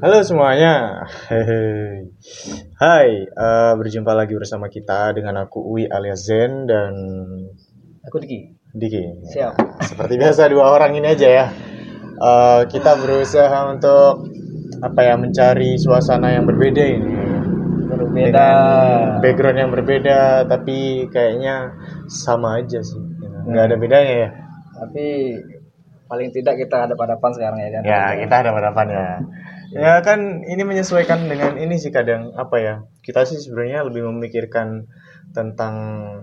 Halo semuanya. Hehe. Hai, eh, berjumpa lagi bersama kita dengan aku Uwi alias Zen dan Aku Diki. Diki. Siap. Seperti biasa dua orang ini aja ya. Eh, kita berusaha untuk apa ya mencari suasana yang berbeda ini. Berbeda. Dengan background yang berbeda tapi kayaknya sama aja sih. Nggak ada bedanya ya. Tapi paling tidak kita ada hadapan sekarang ya kan. Ya, kita ada hadapan ya. Ya kan ini menyesuaikan dengan ini sih kadang apa ya. Kita sih sebenarnya lebih memikirkan tentang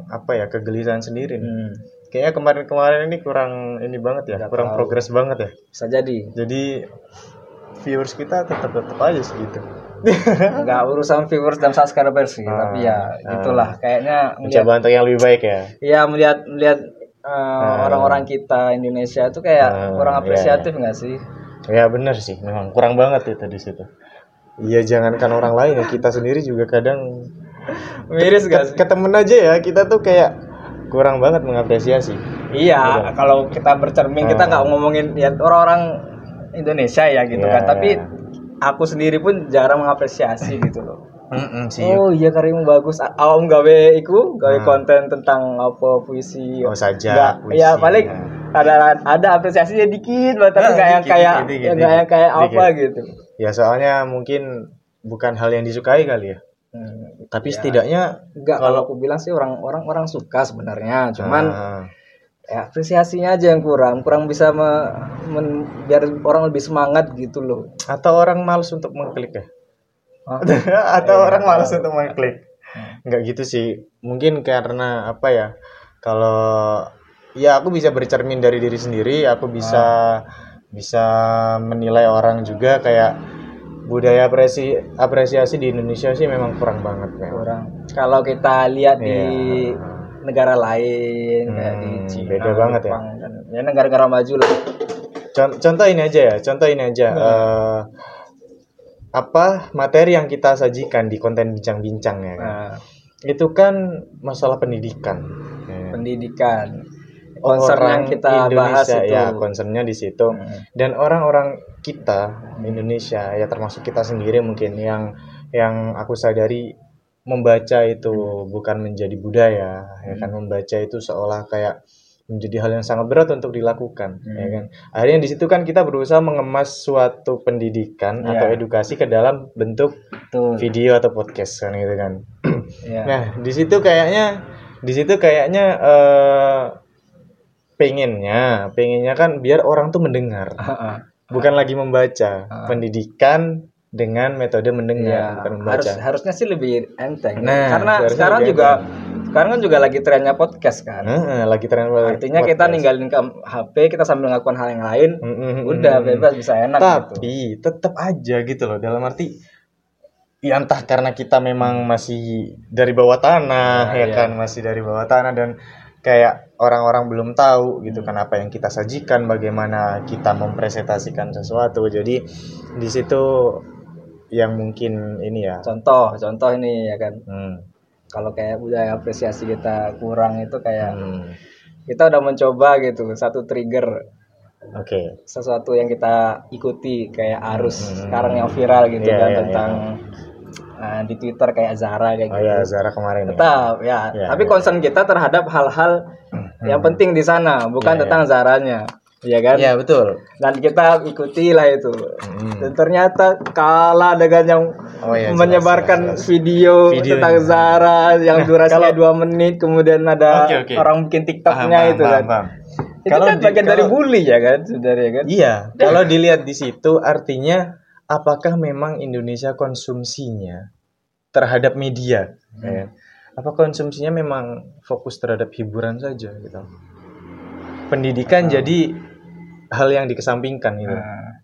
apa ya kegelisahan sendiri. nih. Hmm, Kayaknya kemarin-kemarin ini kurang ini banget ya, Nggak kurang tahu. progres banget ya. bisa jadi. Jadi viewers kita tetap tetap aja segitu. Enggak urusan viewers dan subscribers sih, Ah, tapi ya ah. itulah kayaknya Mencoba untuk yang lebih baik ya. ya melihat melihat uh, orang-orang kita Indonesia itu kayak Ah, kurang iya, apresiatif nggak sih? Ya benar sih, memang kurang banget itu di situ. Iya jangankan orang lain ya, kita sendiri juga kadang Miris gak sih? ke temen aja ya kita tuh kayak kurang banget mengapresiasi. Iya, kalau kita bercermin kita Ah. nggak ngomongin ya orang-orang Indonesia ya gitu Iya, kan, tapi iya. aku sendiri pun jarang mengapresiasi gitu loh. Mm sih. Oh iya karymu bagus. Awam gawe iku, gawe Hmm. konten tentang apa puisi. Oh, saja, Nggak, puisi, ya paling ya. ada ada apresiasinya dikit, tapi Ah, nggak yang dikit, kayak dikit, dikit, ya nggak yang dikit, kayak apa dikit. gitu. Ya soalnya mungkin bukan hal yang disukai kali ya. Hmm, Tapi Ya. setidaknya Enggak kalau aku bilang sih orang orang orang suka sebenarnya, cuman ah, ya apresiasinya aja yang kurang, kurang bisa me- men- biar orang lebih semangat gitu loh. atau orang malas untuk mengklik ya. Atau Iya, orang nggak malas untuk mengklik. Hmm. Enggak gitu sih. Mungkin karena apa ya? Kalau ya aku bisa bercermin dari diri sendiri, aku bisa bisa menilai orang juga kayak budaya apresi apresiasi di Indonesia sih memang kurang banget memang. Kurang. Kalau kita lihat di Iya. negara lain kayak di Hmm, Cina, beda banget ya. Jepang, dan ya negara-negara maju lah. Con- contoh ini aja ya, contoh ini aja. Hmm. eh, apa materi yang kita sajikan di konten bincang-bincang ya kan? Nah, Itu kan masalah pendidikan. ya. pendidikan concern yang kita bahas itu ya concernnya di situ. Hmm. Dan orang-orang kita Indonesia ya termasuk kita sendiri mungkin yang yang aku sadari membaca itu Hmm. bukan menjadi budaya ya kan membaca itu seolah kayak menjadi hal yang sangat berat untuk dilakukan Hmm. ya kan akhirnya di situ kan kita berusaha mengemas suatu pendidikan Iya. atau edukasi ke dalam bentuk Betul. video atau podcast kan gitu kan Ya. Nah, di situ kayaknya di situ kayaknya eh pengennya, pengennya kan biar orang tuh mendengar, bukan lagi membaca. Pendidikan dengan metode mendengar, Ya, bukan membaca. harus harusnya sih lebih enteng. Nah, Karena sekarang juga sekarang kan juga lagi trennya podcast kan. Heeh, lagi tren. Artinya kita ninggalin ke HP, kita sambil melakukan hal yang lain, udah bebas bisa enak gitu. Tapi tetap aja gitu loh dalam arti ya entah karena kita memang masih dari bawah tanah Nah, ya iya. kan masih dari bawah tanah dan kayak orang-orang belum tahu gitu kan apa yang kita sajikan bagaimana kita mempresentasikan sesuatu jadi di situ yang mungkin ini ya Contoh, contoh ini ya kan. hmm, Kalau kayak budaya apresiasi kita kurang itu kayak hmm, kita udah mencoba gitu satu trigger oke sesuatu yang kita ikuti kayak arus Hmm. sekarang yang viral gitu Iya, kan iya, tentang uh, di Twitter kayak Zara kayak oh gitu. ya Zara kemarin ya Tetap ya, Iya, tapi iya. concern kita terhadap hal-hal yang penting di sana, bukan Iya, tentang Zaranya. Iya kan? ya betul Dan kita ikuti lah itu. Hmm. Dan ternyata kalah dengan yang Oh, iya, jelas, menyebarkan jelas, jelas. video, Videonya. tentang Zara yang Nah, durasinya kalau- dua menit, kemudian ada Oke, oke. orang bikin TikToknya Paham, itu paham, kan. paham. Itu Kalau kan di- bagian dari kalau- bully ya kan, sebenarnya kan? Iya, kalau dilihat di situ artinya apakah memang Indonesia konsumsinya terhadap media? Hmm. ya? Apa konsumsinya memang fokus terhadap hiburan saja gitu? Pendidikan Hmm. jadi hal yang dikesampingkan gitu. Nah,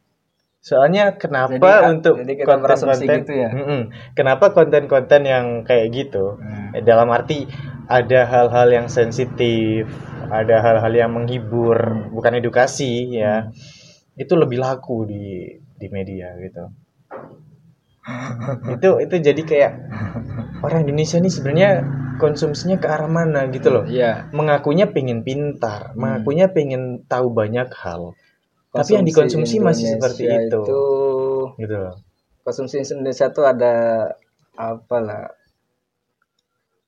Soalnya kenapa Jadi, untuk kita berasumsi konten-konten gitu ya? Mm-mm. kenapa konten-konten yang kayak gitu Hmm. Eh, dalam arti ada hal-hal yang sensitif, ada hal-hal yang menghibur, Hmm. bukan edukasi ya. Itu lebih laku di di media gitu. Itu itu jadi kayak orang Indonesia nih sebenarnya konsumsinya ke arah mana gitu loh. Iya. Mengakunya pengen pintar, mengakunya pengen tahu banyak hal. Tapi yang Konsumsi dikonsumsi masih seperti Indonesia itu. itu Gitu loh. konsumsi Indonesia tuh ada apa lah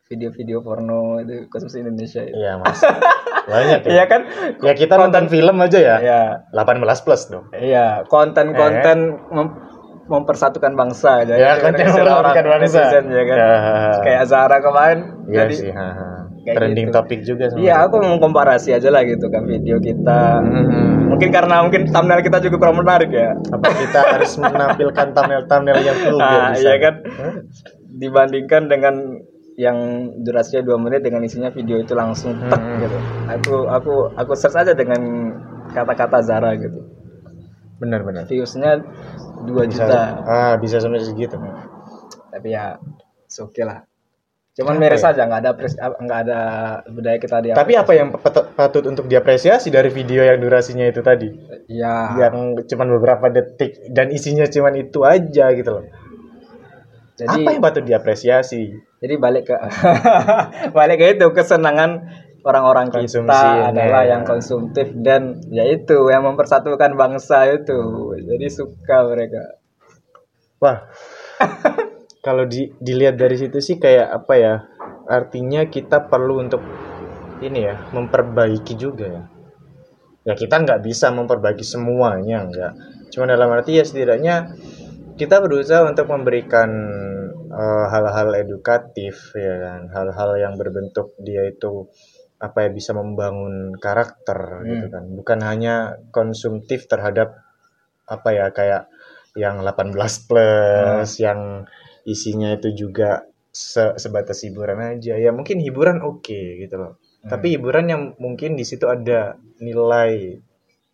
video-video porno itu konsumsi Indonesia itu. Iya mas. Banyak ya. Iya kan? Ya kita nonton film aja ya. Iya. 18 plus dong. Iya, konten-konten mem- mempersatukan bangsa aja. Ya, istilah orang mempersatukan bangsa. netizen, ya kan. Ya. Kayak Zara kemarin. Iya jadi sih. ha, ha. Trending gitu. topik juga. Iya, aku mau komparasi aja lah gitu kan video kita. Hmm. Mungkin karena mungkin thumbnail kita juga kurang menarik ya. Apa kita harus menampilkan thumbnail-thumbnail yang vulgar Ah, di iya kan? Hah? Dibandingkan dengan yang durasinya dua menit dengan isinya video itu langsung tek Hmm. gitu. Aku aku aku search aja dengan kata-kata Zara gitu. Benar-benar. Viewsnya 2 Bisa, juta. ah, bisa sampai segitu. Tapi ya oke lah. Cuman miris ya? aja nggak ada nggak ada budaya kita di Tapi apa yang pat- patut untuk diapresiasi dari video yang durasinya itu tadi? ya Yang cuman beberapa detik dan isinya cuman itu aja gitu loh. jadi apa yang patut diapresiasi? jadi balik ke balik ke itu kesenangan orang-orang kita adalah ya. yang konsumtif dan yaitu yang mempersatukan bangsa itu jadi suka mereka Wah. Kalau di, dilihat dari situ sih kayak apa ya? Artinya kita perlu untuk ini ya, memperbaiki juga ya. Ya kita nggak bisa memperbaiki semuanya, nggak. Cuma dalam arti ya setidaknya kita berusaha untuk memberikan eh, hal-hal edukatif ya kan, hal-hal yang berbentuk dia itu apa ya bisa membangun karakter gitu kan. Bukan hanya konsumtif terhadap apa ya kayak yang 18 plus yang isinya itu juga se- sebatas hiburan aja ya mungkin hiburan oke gitu loh tapi hiburan yang mungkin di situ ada nilai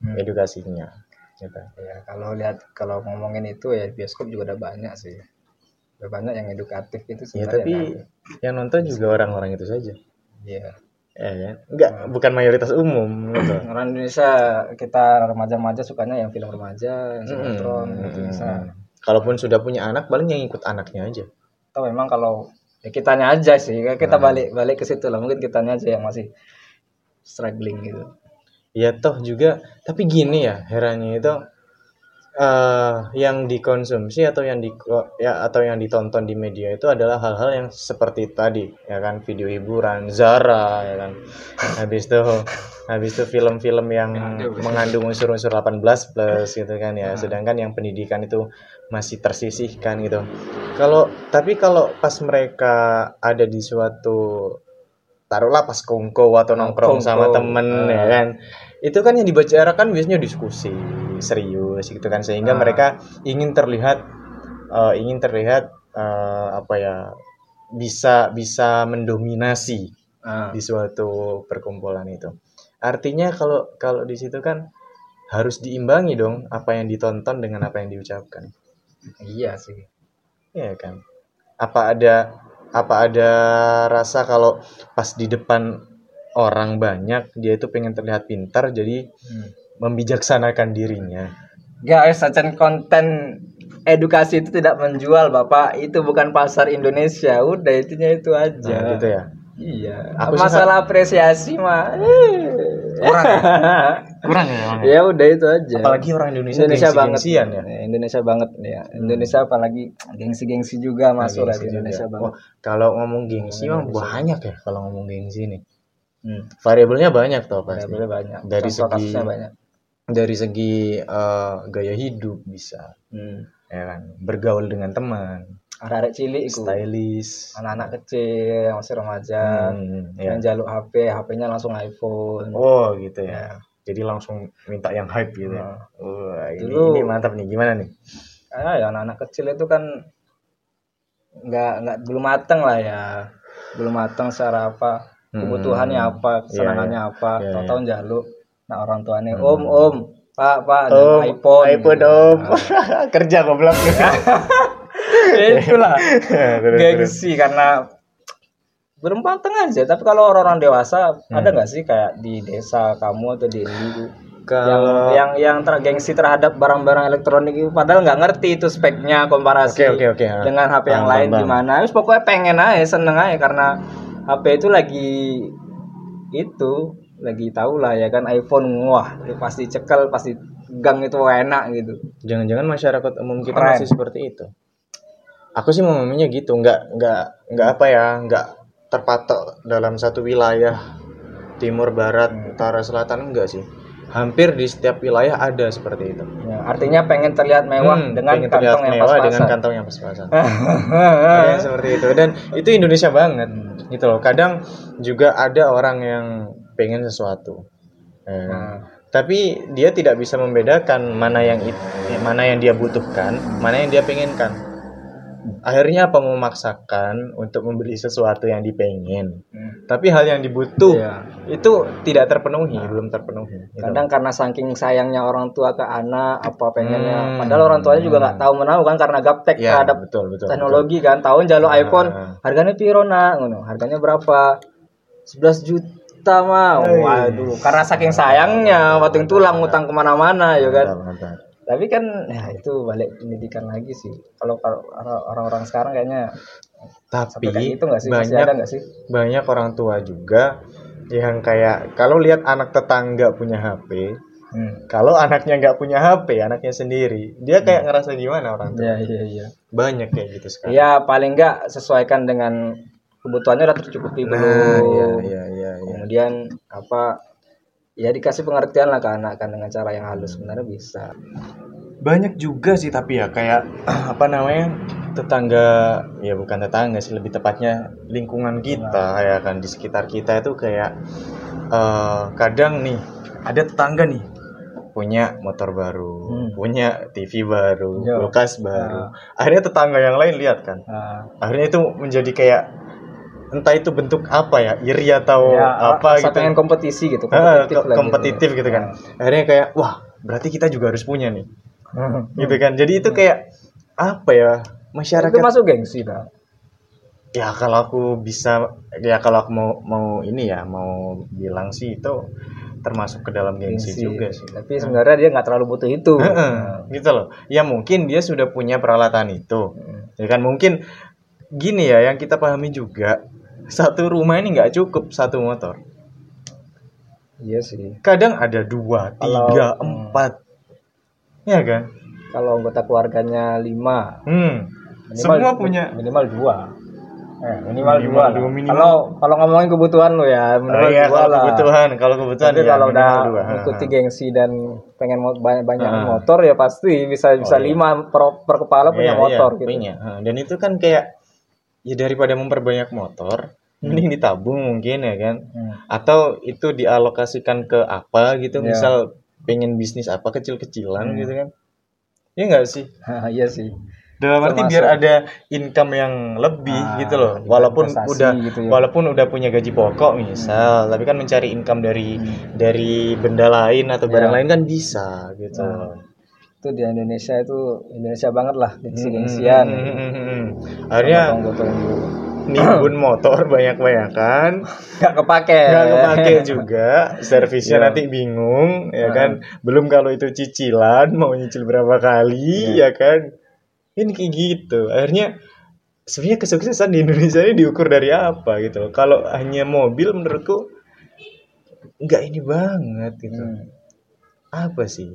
Hmm. edukasinya gitu. ya kalau lihat kalau ngomongin itu ya bioskop juga udah banyak sih udah banyak yang edukatif itu ya sebenarnya tapi yang nonton juga orang-orang itu saja Iya. Ya kan enggak bukan mayoritas umum gitu. orang Indonesia kita remaja-remaja sukanya yang film remaja yang sinetron Hmm. gitu bisa. Kalaupun sudah punya anak paling yang ikut anaknya aja. Atau memang kalau ya kitanya aja sih kita Hmm. balik balik ke situ lah. Mungkin kitanya aja yang masih struggling gitu. Ya toh juga. Tapi gini ya herannya itu eh yang dikonsumsi atau yang di ya atau yang ditonton di media itu adalah hal-hal yang seperti tadi ya kan? Video hiburan Zara ya kan? Habis itu habis itu film-film yang mengandung. unsur-unsur 18 plus gitu kan ya. Sedangkan yang pendidikan itu masih tersisihkan gitu. Kalau tapi kalau pas mereka ada di suatu taruhlah pas kongko atau nongkrong Kongko, sama temen ah. ya kan itu kan yang dibicarakan biasanya diskusi serius gitu kan sehingga Ah. mereka ingin terlihat eh, ingin terlihat eh, apa ya bisa bisa mendominasi ah. di suatu perkumpulan itu. Artinya kalau kalau di situ kan harus diimbangi dong apa yang ditonton dengan apa yang diucapkan. Iya sih. Iya kan? Apa ada apa ada rasa kalau pas di depan orang banyak dia itu pengen terlihat pintar jadi Hmm. membijaksanakan dirinya. Guys sajian konten edukasi itu tidak menjual bapak. Itu bukan pasar Indonesia. Udah itunya itu aja. Nah, gitu ya. Iya. Aku sih masalah apresiasi mah. Kurang kurang ya Bang? ya? Udah itu aja. Apalagi orang Indonesia, Indonesia banget. Gengsi-gengsian ya? Ya, Indonesia banget ya. Indonesia apalagi gengsi-gengsi juga masuk lah Gengsi di juga. Indonesia banget. Wah, kalau ngomong gengsi mah banyak ya kalau ngomong gengsi nih hmm. variabelnya banyak toh pasti Variabelnya banyak Dari Contoh segi- banyak dari segi eh, gaya hidup bisa hmm. ya kan bergaul dengan teman arek cilik iku stylish anak-anak kecil yang masih remaja Hmm, ya. yang jaluk HP HP-nya langsung iPhone Oh gitu ya. Jadi langsung minta yang hype gitu ya. Nah. Wah, ini, Dulu- ini mantap nih. Gimana nih? ah ya anak-anak kecil itu kan nggak nggak belum mateng lah ya belum mateng secara apa Hmm. Kebutuhannya apa kesenangannya Iya, apa iya, tahu-tahu jaluk nah orang tuanya Hmm. om om pak pak ada Om, iPhone iPhone gitu. om. Nah, Kerja goblok. ya itulah gengsi karena belum mateng aja tapi kalau orang-orang dewasa Hmm. ada nggak sih kayak di desa kamu atau di Indi Kalau yang yang yang tergengsi terhadap barang-barang elektronik itu padahal nggak ngerti itu speknya komparasi Oke, oke, oke. Ah. dengan HP yang Paham, lain paham. gimana Terus pokoknya pengen aja seneng aja karena HP itu lagi itu lagi tahu lah ya kan iPhone wah itu pasti cekel pasti gang itu enak gitu Jangan-jangan masyarakat umum kita Keren. masih seperti itu. Aku sih memahaminya gitu, nggak nggak nggak apa ya, nggak terpatok dalam satu wilayah timur, barat, utara, selatan enggak sih. Hampir di setiap wilayah ada seperti itu. ya, artinya pengen terlihat mewah Hmm, dengan pengen terlihat kantong yang mewah dengan pas-pasan kantong yang pas-pasan. Yang seperti itu dan itu Indonesia banget gitu loh. Kadang juga ada orang yang pengen sesuatu. Ya? Nah, tapi dia tidak bisa membedakan mana yang mana yang dia butuhkan, mana yang dia pengenkan. Akhirnya apa memaksakan untuk membeli sesuatu yang dipengen. hmm. Tapi hal yang dibutuh Iya. itu tidak terpenuhi, belum terpenuhi. gitu. kadang karena saking sayangnya orang tua ke anak apa pengennya Hmm. padahal orang tuanya juga nggak tahu menahu kan karena gaptek ya, terhadap betul betul. teknologi kan tahun jalur Nah. iPhone harganya piro nak ngono harganya berapa 11 juta mah waduh karena saking sayangnya wating tulang ngutang ke mana-mana ya kan Betul, betul. Tapi kan ya itu balik pendidikan lagi sih kalau orang-orang sekarang kayaknya Tapi kayak gitu nggak sih masih banyak ada nggak sih banyak orang tua juga yang kayak kalau lihat anak tetangga punya HP, hmm. kalau anaknya nggak punya HP, anaknya sendiri, dia kayak ngerasa gimana orang tua? ya iya iya Banyak kayak gitu sekarang. ya paling nggak sesuaikan dengan kebutuhannya udah tercukupi Nah, belum iya iya iya iya. kemudian apa ya dikasih pengertian lah ke anak kan dengan cara yang halus sebenarnya bisa Banyak juga sih tapi ya kayak apa namanya? tetangga ya bukan tetangga sih lebih tepatnya lingkungan kita ya kan di sekitar kita itu kayak eh, kadang nih ada tetangga nih punya motor baru, Hmm. punya TV baru, Yo. kulkas baru. Akhirnya tetangga yang lain lihat kan. nah, Akhirnya itu menjadi kayak entah itu bentuk apa ya, iri atau ya, apa gitu. pengen kompetisi gitu Ah, kompetitif ko- lah kompetitif gitu kan. Akhirnya kayak wah, berarti kita juga harus punya nih. Gitu kan. Jadi itu kayak apa ya? itu Masyarakat masuk gengsi dah ya kalau aku bisa ya kalau aku mau mau ini ya mau bilang sih itu termasuk ke dalam gengsi, Gengsi. juga sih. tapi sebenarnya dia nggak terlalu butuh itu Heeh, gitu loh. Ya mungkin dia sudah punya peralatan itu. Hmm. Ya kan mungkin gini ya yang kita pahami juga satu rumah ini nggak cukup satu motor. iya sih Kadang ada dua, Kalau- tiga, hmm. empat. Ya kan? kalau anggota keluarganya lima Hmm. minimal, Semua punya. minimal dua eh, minimal, Minimal dua, minimal. kalau kalau ngomongin kebutuhan lo ya Oh minimal iya, dua kalau lah kebutuhan, kalau kebutuhan Tapi ya, kalau udah dua. ha. gengsi dan pengen banyak banyak Ah. motor ya pasti bisa bisa iya. lima per, per kepala punya Iya, motor iya, gitu. punya. Ha, Dan itu kan kayak ya daripada memperbanyak motor, mending ditabung mungkin ya kan. Hmm. atau itu dialokasikan ke apa gitu Iya. misal pengen bisnis apa kecil-kecilan Hmm. gitu kan ya enggak sih iya sih. dalam arti biar ada income yang lebih Ah, gitu loh walaupun udah gitu ya. walaupun udah punya gaji pokok misal tapi kan mencari income dari Hmm. dari benda lain atau barang lain kan bisa gitu loh. Itu di Indonesia itu Indonesia banget lah gengsi-gengsian. hmm, hmm, hmm, akhirnya nimbun motor banyak-banyakan Nggak kepake. nggak kepake juga servisnya Iya. nanti bingung ya Nah. kan belum kalau itu cicilan mau nyicil berapa kali Iya. ya kan ini kayak gitu akhirnya sebenarnya kesuksesan di Indonesia ini diukur dari apa gitu kalau hanya mobil menurutku nggak ini banget gitu Hmm. apa sih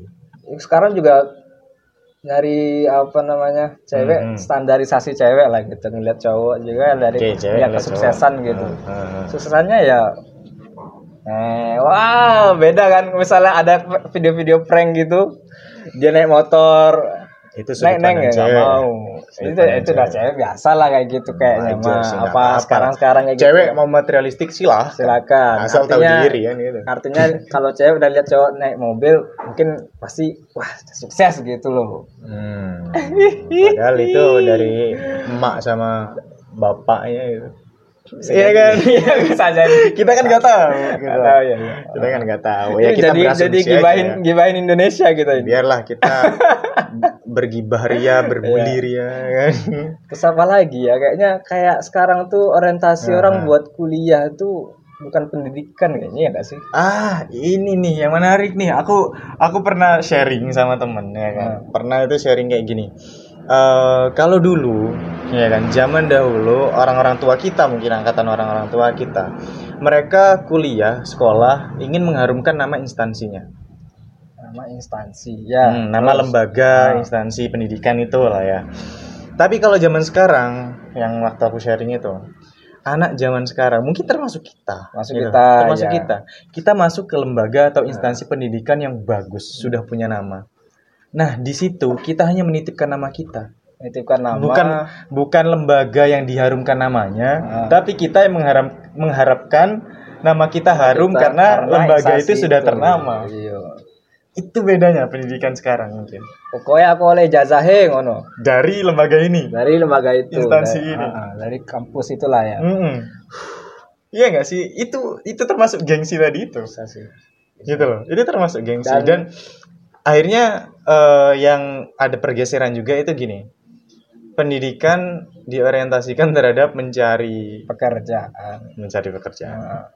Sekarang juga nyari apa namanya cewek Hmm. standarisasi cewek lah gitu ngeliat cowok juga dari Oke, cewek lihat ngeliat kesuksesan cowok. gitu. Ah, ah, ah. Suksesannya ya eh wah beda kan misalnya ada video-video prank gitu dia naik motor itu naik pandang ya nggak mau. Itu itu udah cewek. biasa lah kayak gitu kayaknya mah apa sekarang sekarang kayak cewek gitu. mau materialistik silah. Silakan. Asal tahu Artinya- diri kan gitu. artinya kalau cewek udah lihat cowok naik mobil mungkin pasti wah sukses gitu loh. Hmm. Padahal itu dari emak sama bapaknya gitu. Iya kan? Iya bisa jadi Kita kan nggak tahu. Gitu. Tahu, ya, ya. Kita kan nggak tahu. Ya kita jadi jadi aja gibahin ya. gibahin Indonesia kita ini Biarlah kita bergibah ria, berbuli ria kan. terus apa lagi ya kayaknya kayak sekarang tuh orientasi Nah. orang buat kuliah tuh bukan pendidikan kayaknya ya gak sih Ah, ini nih yang menarik nih. Aku aku pernah sharing sama temen ya kan. Hmm. Pernah itu sharing kayak gini. Eh kalau dulu ya kan zaman dahulu orang-orang tua kita mungkin angkatan orang-orang tua kita mereka kuliah sekolah ingin mengharumkan nama instansinya nama instansi ya Hmm, nama terus. lembaga Ah. instansi pendidikan itu lah ya tapi kalau zaman sekarang yang waktu aku sharing itu anak zaman sekarang mungkin termasuk kita Masuk gitu. kita, termasuk ya. kita kita masuk ke lembaga atau instansi pendidikan yang bagus sudah punya nama nah di situ kita hanya menitipkan nama kita menitipkan nama bukan bukan lembaga yang diharumkan namanya Ah. tapi kita yang mengharap mengharapkan nama kita harum kita- karena, lembaga instansi itu sudah ternama iya itu bedanya pendidikan sekarang mungkin pokoknya aku oleh jazahe ngono dari lembaga ini dari lembaga itu Instansi dari, ini. Ah, ah, dari kampus itulah ya Mm-mm. Iya nggak sih? Itu itu termasuk gengsi tadi itu. Bisa sih. Gitu loh. Itu termasuk gengsi dan, Dan- akhirnya eh, yang ada pergeseran juga itu gini. Pendidikan diorientasikan terhadap mencari pekerjaan mencari pekerjaan. Ah.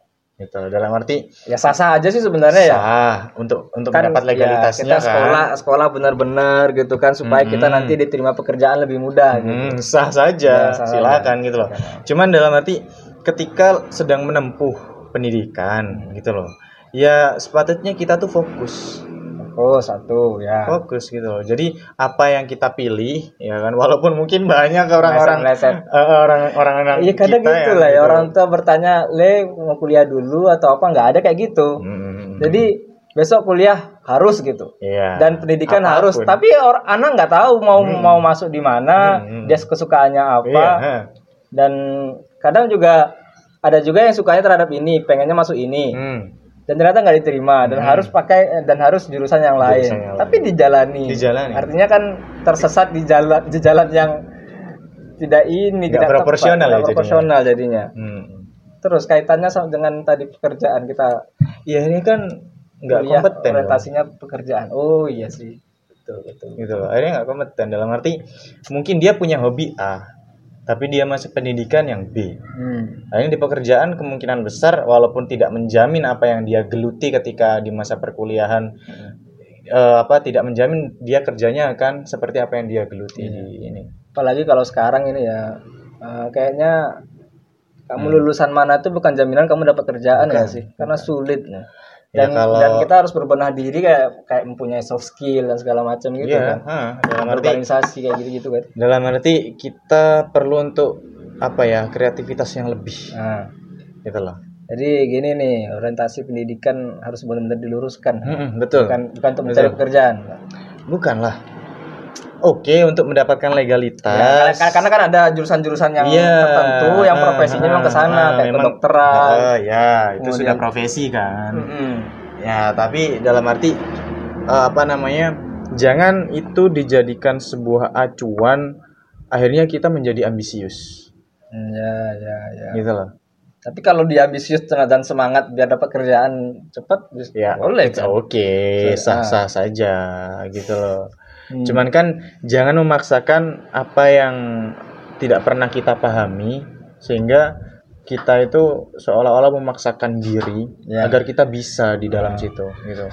Gitu. Dalam arti ya sah sah aja sih sebenarnya ya sah untuk untuk kan mendapat ya, legalitasnya kita kan. sekolah sekolah benar-benar gitu kan supaya kita Mm-mm. nanti diterima pekerjaan lebih mudah gitu. Hmm, sah saja, Ya, sah silakan saja. gitu loh. Cuman dalam arti ketika sedang menempuh pendidikan gitu loh. Ya sepatutnya kita tuh fokus. Oh satu ya. Fokus gitu loh. Jadi apa yang kita pilih ya kan? Walaupun mungkin banyak orang-orang eh, orang-orang Iya kadang kita gitu yang lah ya. gitu. orang tua bertanya le mau kuliah dulu atau apa? Nggak ada kayak gitu. Hmm, jadi besok kuliah harus gitu. Iya. dan pendidikan Apa pun. harus. Tapi orang anak nggak tahu mau mau masuk di mana Hmm. dia kesukaannya apa. Iya, dan kadang juga ada juga yang sukanya terhadap ini pengennya masuk ini. Hmm. Dan ternyata nggak diterima dan harus pakai dan harus jurusan yang lain. Jurusan yang tapi dijalani. Dijalani. artinya kan tersesat di jalan di jalan yang tidak ini Nggak tidak tepat, proporsional nggak ya jadinya. proporsional jadinya. Hmm. terus kaitannya sama dengan tadi pekerjaan kita. Ya ini kan nggak kompeten. orientasinya pekerjaan. Oh iya sih. Betul betul. Gitu loh. Akhirnya nggak kompeten. Dalam arti mungkin dia punya hobi A tapi dia masuk pendidikan yang B. Hmm. akhirnya di pekerjaan kemungkinan besar walaupun tidak menjamin apa yang dia geluti ketika di masa perkuliahan eh, apa tidak menjamin dia kerjanya akan seperti apa yang dia geluti Iya. di ini. Apalagi kalau sekarang ini ya eh, kayaknya kamu Hmm. lulusan mana itu bukan jaminan kamu dapat kerjaan ya sih? Karena sulit ya. Ya, dan kalau- dan kita harus berbenah diri kayak kayak mempunyai soft skill dan segala macam gitu Iya, kan. ha, dalam arti organisasi kayak gitu gitu kan. Dalam arti kita perlu untuk apa ya kreativitas yang lebih. Nah gitu loh. Jadi gini nih orientasi pendidikan harus benar-benar diluruskan. Mm-mm, betul. Bukan bukan untuk mencari Betul. pekerjaan. Bukanlah oke untuk mendapatkan legalitas Ya, karena, karena kan ada jurusan-jurusan yang Iya. tertentu yang profesinya memang ke sana ah, kayak memang- kedokteran. Ah, ya itu Kemudian- sudah profesi kan Mm-mm. ya tapi dalam arti eh, apa namanya jangan itu dijadikan sebuah acuan akhirnya kita menjadi ambisius Hmm, Ya, ya, ya. gitu loh Tapi kalau dia ambisius dan semangat biar dapat kerjaan cepat, ya boleh kan? oke sah Ah. sah saja gitu loh Hmm. cuman kan jangan memaksakan apa yang tidak pernah kita pahami sehingga kita itu seolah-olah memaksakan diri Ya. agar kita bisa di dalam situ gitu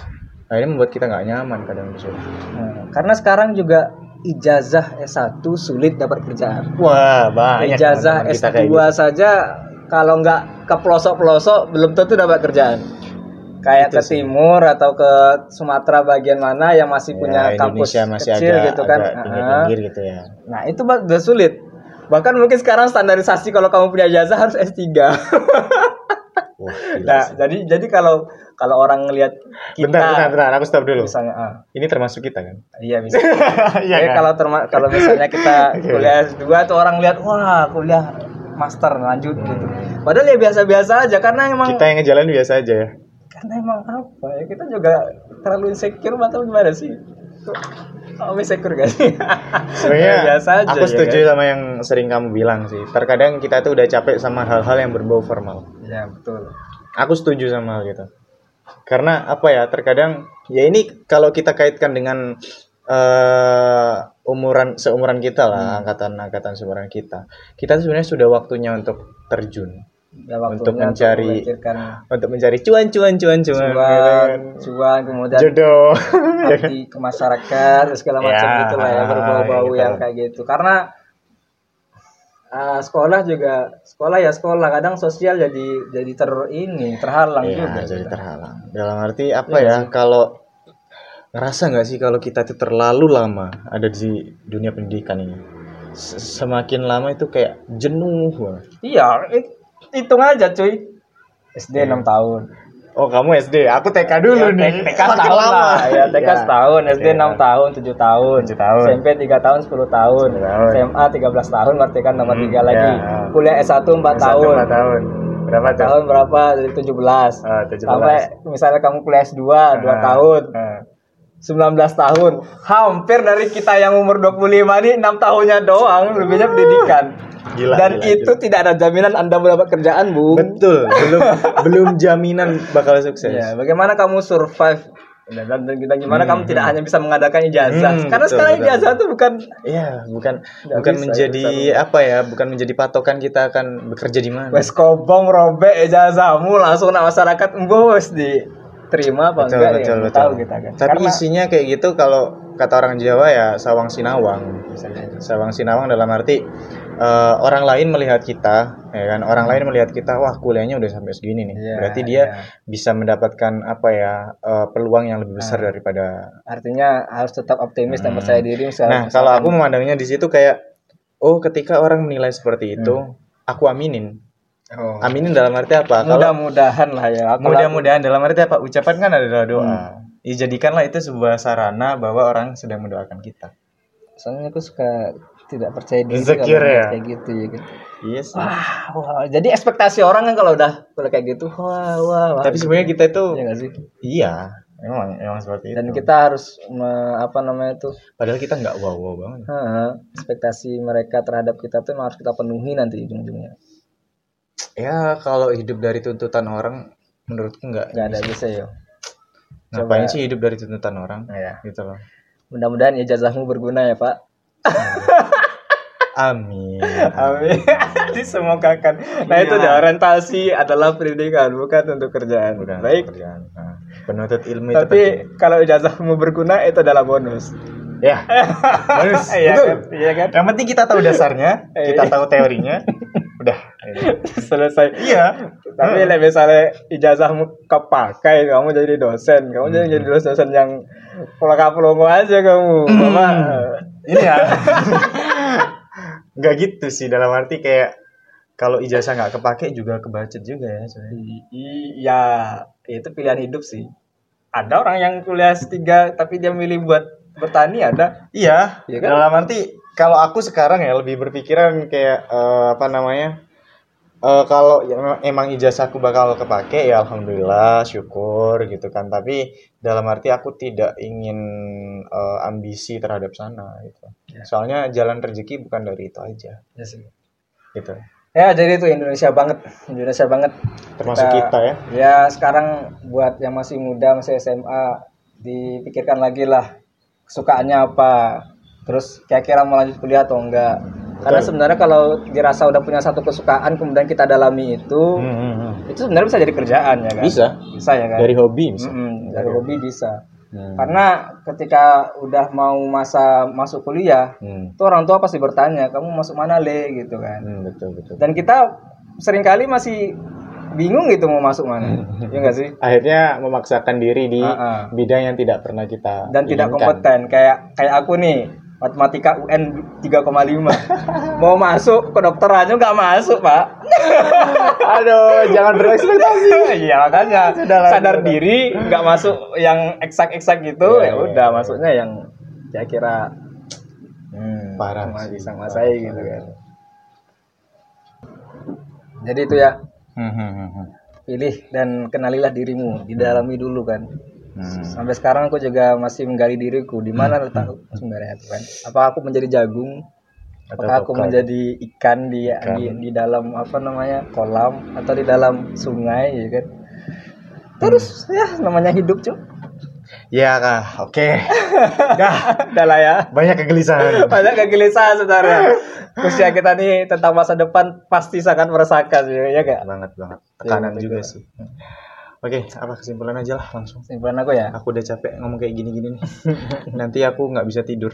akhirnya membuat kita nggak nyaman kadang di situ Hmm, Karena sekarang juga ijazah S1 sulit dapat kerjaan. wah banyak ijazah teman-teman kita S2 kayak gitu. saja kalau nggak ke pelosok-pelosok belum tentu dapat kerjaan. Kayak Itu ke timur atau ke Sumatera bagian mana yang masih Ya, punya kampus Indonesia masih kecil agak, gitu kan. agak pinggir-pinggir gitu ya Nah, itu udah sulit. Bahkan mungkin sekarang standarisasi kalau kamu punya ijazah harus S3. wah nah, sih. jadi jadi kalau kalau orang ngelihat kita bentar bentar bentar aku stop dulu misalnya ah, ini termasuk kita kan iya bisa. iya kan? kalau terma- kalau misalnya kita kuliah S2 tuh orang lihat wah kuliah master lanjut gitu. Padahal ya biasa-biasa aja karena emang kita yang ngejalan biasa aja ya karena emang apa ya kita juga terlalu insecure atau gimana sih? Oh, insecure gak sih? sebenarnya biasa aja. aku ya setuju kan? sama yang sering kamu bilang sih terkadang kita tuh udah capek sama hal-hal yang berbau formal Ya betul. aku setuju sama hal gitu karena apa ya terkadang ya ini kalau kita kaitkan dengan eh umuran seumuran kita Hmm. lah angkatan angkatan seumuran kita kita sebenarnya sudah waktunya untuk terjun Ya, Untuk mencari- untuk mencari cuan cuan cuan cuan, gitu cuan, kan. cuan kemudian jodoh di ke masyarakat segala macam Ya, gitu lah ya berbau-bau gitu. yang kayak gitu karena Ah, sekolah juga sekolah ya sekolah kadang sosial jadi jadi ter ini terhalang Iya, juga jadi terhalang. Dalam arti apa ya? Kalau ngerasa nggak sih kalau kita itu terlalu lama ada di dunia pendidikan ini? Semakin lama itu kayak jenuh banget. iya it- hitung aja cuy SD 6 tahun Oh kamu SD, aku TK Iya. dulu Ya, nih. TK setahun lah ya TK Ya. setahun SD Iya. 6 tahun 7 tahun 7 tahun. SMP 3 tahun 10 tahun 10 tahun. SMA 13 tahun berarti kan tambah Hmm, 3 lagi ya. kuliah S1 4 Satu, tahun empat tahun. Berapa tuh? tahun berapa dari 17 Ah, 17. sampai misalnya kamu kuliah S2 2 Ah, tahun ah. 19 tahun hampir dari kita yang umur 25 ini 6 tahunnya doang lebihnya pendidikan Gila, dan gila, itu tidak ada jaminan anda mendapat kerjaan bu Betul, belum belum jaminan bakal sukses. ya bagaimana kamu survive dan, dan, dan gimana Hmm, kamu tidak hanya bisa mengadakan ijazah Hmm, karena betul, sekarang betul. ijazah itu bukan Iya, bukan Nggak bukan bisa, menjadi nggak apa ya? Bukan menjadi patokan kita akan bekerja di mana. wes kobong robek ijazahmu langsung nak masyarakat bos diterima apa Betul, enggak betul, ya betul. tahu kita kan Tapi Karena- isinya kayak gitu kalau kata orang Jawa ya sawang sinawang. misalnya. Sawang sinawang dalam arti eh, orang lain melihat kita, ya kan? Orang lain melihat kita, wah kuliahnya udah sampai segini nih. Iya, Berarti dia iya. bisa mendapatkan apa ya eh, peluang yang lebih besar daripada. artinya harus tetap optimis dan percaya diri misalnya Nah, kalau aku memandangnya di situ kayak, oh ketika orang menilai seperti itu, Hmm. aku aminin. oh. Aminin dalam arti apa? Mudah-mudahan lah ya Mudah-mudahan dalam arti apa? Ucapan kan adalah doa. Hmm. Ya, jadikanlah itu sebuah sarana bahwa orang sedang mendoakan kita. soalnya aku suka tidak percaya diri Insecure kalau ya? kayak gitu ya kan. Iya sih. Wah, wah, jadi ekspektasi orang kan kalau udah kalau kayak gitu, wah, wah, wah. Tapi sebenarnya kita itu Iya sih? iya, emang emang seperti Dan itu. kita harus me- apa namanya tuh, Padahal kita nggak wow wow banget. heeh, ekspektasi mereka terhadap kita tuh emang harus kita penuhi nanti ujung-ujungnya. Ya kalau hidup dari tuntutan orang, menurutku nggak. Nggak ada bisa ya. Ngapain sih hidup dari tuntutan orang? Iya. Gitu loh. Mudah-mudahan ijazahmu berguna ya Pak. Amin. Amin. Disemogakan. Nah Iya. itu dia orientasi adalah pendidikan bukan untuk kerjaan. Bukan Baik. pekerjaan. Nah, penuntut ilmu itu penting. Tapi kalau ijazahmu berguna itu adalah bonus. ya. Bonus. Iya kan? Iya kan? Yang penting kita tahu dasarnya, kita Iya. tahu teorinya. Udah. Selesai. Iya. Tapi lah misalnya ijazahmu kepakai, kamu jadi dosen, kamu jadi jadi dosen yang pelongo aja kamu, mama. Ini ya. Nggak gitu sih dalam arti kayak kalau ijazah nggak kepake juga kebacet juga ya. sebenarnya. Iya, itu pilihan hidup sih. Ada orang yang kuliah S3 tapi dia milih buat bertani ada. Iya. Iya kan? Dalam arti kalau aku sekarang ya lebih berpikiran kayak eh, apa namanya? Eh, kalau ya, emang ijazahku bakal kepake ya alhamdulillah syukur gitu kan tapi dalam arti aku tidak ingin eh, ambisi terhadap sana gitu Ya. soalnya jalan rezeki bukan dari itu aja Ya sih. gitu Ya, jadi itu Indonesia banget. Indonesia banget. termasuk kita ya Ya, sekarang buat yang masih muda, masih SMA, dipikirkan lagi lah kesukaannya apa. Terus kira-kira mau lanjut kuliah atau enggak. Karena sebenarnya kalau dirasa udah punya satu kesukaan kemudian kita dalami itu, Hmm, hmm, hmm. itu sebenarnya bisa jadi kerjaan ya kan? Bisa. Bisa ya kan? dari hobi bisa Mm-mm, dari hobi bisa. Hmm. Karena ketika udah mau masa masuk kuliah, Hmm. itu orang tua pasti bertanya, kamu masuk mana le gitu kan? Hmm, betul betul Dan kita sering kali masih bingung gitu mau masuk mana, ya enggak sih? akhirnya memaksakan diri di Ah, ah. bidang yang tidak pernah kita Dan tidak inginkan. kompeten, kayak kayak aku nih, matematika UN 3,5. mau masuk kedokterannya nggak masuk, Pak. aduh jangan berekspektasi Iya makanya Sudahlah, sadar sudahlah. diri nggak masuk yang eksak-eksak gitu Iya, ya iya, udah iya. masuknya yang kira-kira hmm, Parah sama- bisa parah. gitu kan. Jadi itu ya hmm, hmm, hmm. pilih dan kenalilah dirimu, didalami dulu kan. Hmm. Sampai sekarang aku juga masih menggali diriku di mana letak sebenarnya Tuhan. Apa aku menjadi jagung? Atau Apakah aku menjadi ikan di, Ikan. di di dalam apa namanya kolam atau di dalam sungai ya kan? Terus ya namanya hidup cuy. ya kah oke dah Udah lah ya. banyak kegelisahan Banyak kegelisahan sebenarnya. Usia kita nih tentang masa depan pasti sangat meresahkan ya, ya gak? banget banget tekanan Iya, juga sih oke apa kesimpulan aja lah langsung Simpulan aku ya. aku udah capek ngomong kayak gini-gini nih nanti aku nggak bisa tidur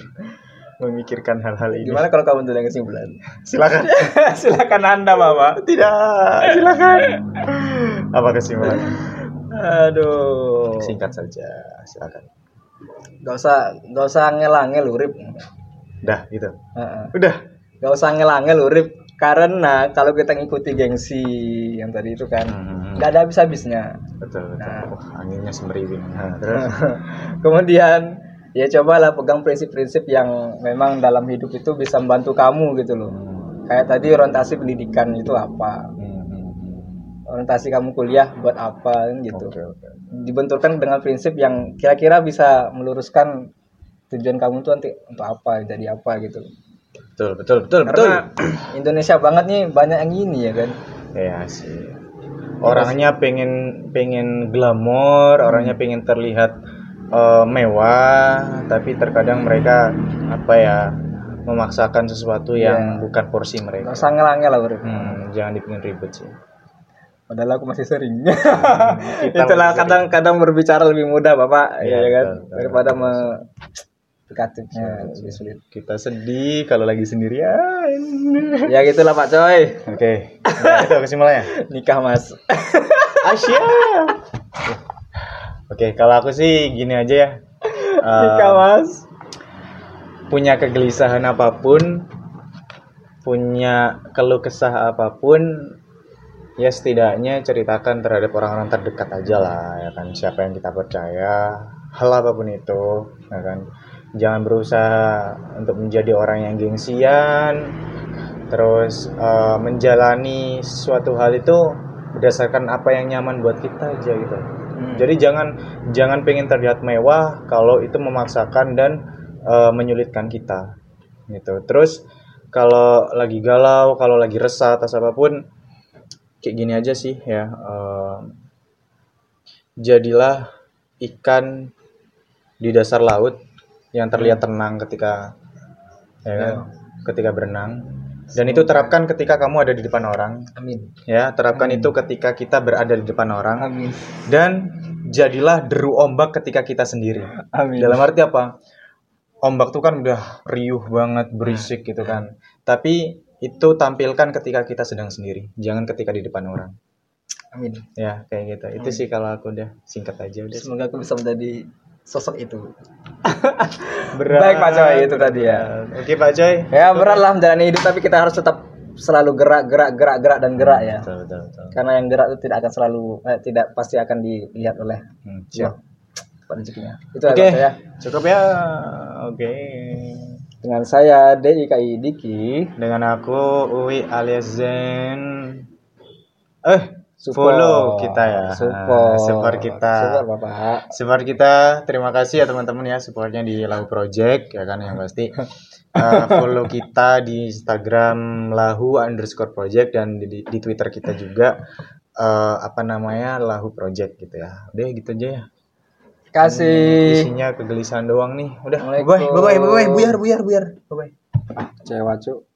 memikirkan hal-hal ini. Gimana kalau kamu tuh yang kesimpulan? Silakan. Silakan Anda, Bapak. Tidak, silakan. Apa kesimpulan? Aduh. Singkat saja, silakan. Gak usah gak usah ngel-ngel urip. Udah gitu. Heeh. Udah. Gak usah ngel-ngel urip karena kalau kita ngikuti gengsi yang tadi itu kan Hmm, nggak ada habis-habisnya. betul, betul. Nah. Wah, anginnya semeriwing. Nah, terus Kemudian ya cobalah pegang prinsip-prinsip yang memang dalam hidup itu bisa membantu kamu gitu loh. Hmm, Kayak tadi orientasi pendidikan itu apa? hmm, hmm, hmm. Orientasi kamu kuliah buat apa kan gitu. Oke, oke. Dibenturkan dengan prinsip yang kira-kira bisa meluruskan tujuan kamu tuh nanti untuk apa, jadi apa gitu. Betul, betul, betul, betul. Karena Indonesia banget nih banyak yang ini ya kan. Iya sih. Orangnya pengen pengen glamor, orangnya pengen terlihat eh, mewah, tapi terkadang mereka apa ya memaksakan sesuatu yang bukan porsi mereka. usah ngelangel lah bro. Hmm, jangan dibikin ribet sih. Padahal aku masih sering. Kita Itulah kadang-kadang berbicara lebih mudah bapak, Iya, ya kan, betul, betul. daripada me Negatifnya lebih sulit. Kita sedih kalau lagi sendirian. Ya gitulah Pak Coy. Oke, nah, itu kesimpulannya. Nikah Mas. Asia. Oke, kalau aku sih gini aja ya. Eh, Nikah Mas. punya kegelisahan apa pun, punya keluh kesah apa pun, ya setidaknya ceritakan terhadap orang-orang terdekat aja lah, ya kan. Siapa yang kita percaya, hal apa pun itu, ya kan. Jangan berusaha untuk menjadi orang yang gengsian, terus eh, menjalani suatu hal itu berdasarkan apa yang nyaman buat kita aja gitu. Hmm. Jadi jangan jangan pengen terlihat mewah kalau itu memaksakan dan eh, menyulitkan kita. Gitu. Terus kalau lagi galau, kalau lagi resah atas apa pun kayak gini aja sih ya. eh, jadilah ikan di dasar laut yang terlihat tenang ketika ya kan, ketika berenang. Dan itu terapkan ketika kamu ada di depan orang, Amin. ya. Terapkan itu ketika kita berada di depan orang Amin. dan jadilah deru ombak ketika kita sendiri. Amin. Dalam arti apa? Ombak tuh kan udah riuh banget, berisik gitu kan. Tapi itu tampilkan ketika kita sedang sendiri, jangan ketika di depan orang. Amin. Ya, kayak gitu. Itu sih kalau aku udah singkat aja udah. Semoga aku bisa menjadi sosok itu. Berat. Baik Pak Coy itu tadi ya. Oke Pak Coy. Ya berat lah menjalani hidup tapi kita harus tetap selalu gerak gerak gerak gerak dan gerak ya. Betul, betul, betul. Karena yang gerak itu tidak akan selalu eh, tidak pasti akan dilihat oleh Hmm, siap. Rezekinya. Itu Oke. aja saya. Cukup ya. Oke. Dengan saya DIKI Diki. Dengan aku Uwi alias Zen. Eh, Support. follow kita ya. Support. Support kita. Support Bapak. Support kita. Terima kasih ya teman-teman ya supportnya di Lahu Project ya kan yang pasti. Eh, follow kita di Instagram lahu underscore project dan di, di Twitter kita juga eh, apa namanya lahu project gitu ya. Udah gitu aja ya. Kasih. Isinya kegelisahan doang nih. Udah. Bye bye bye bye buyar buyar buyar. Bye bye. Cewek cuk.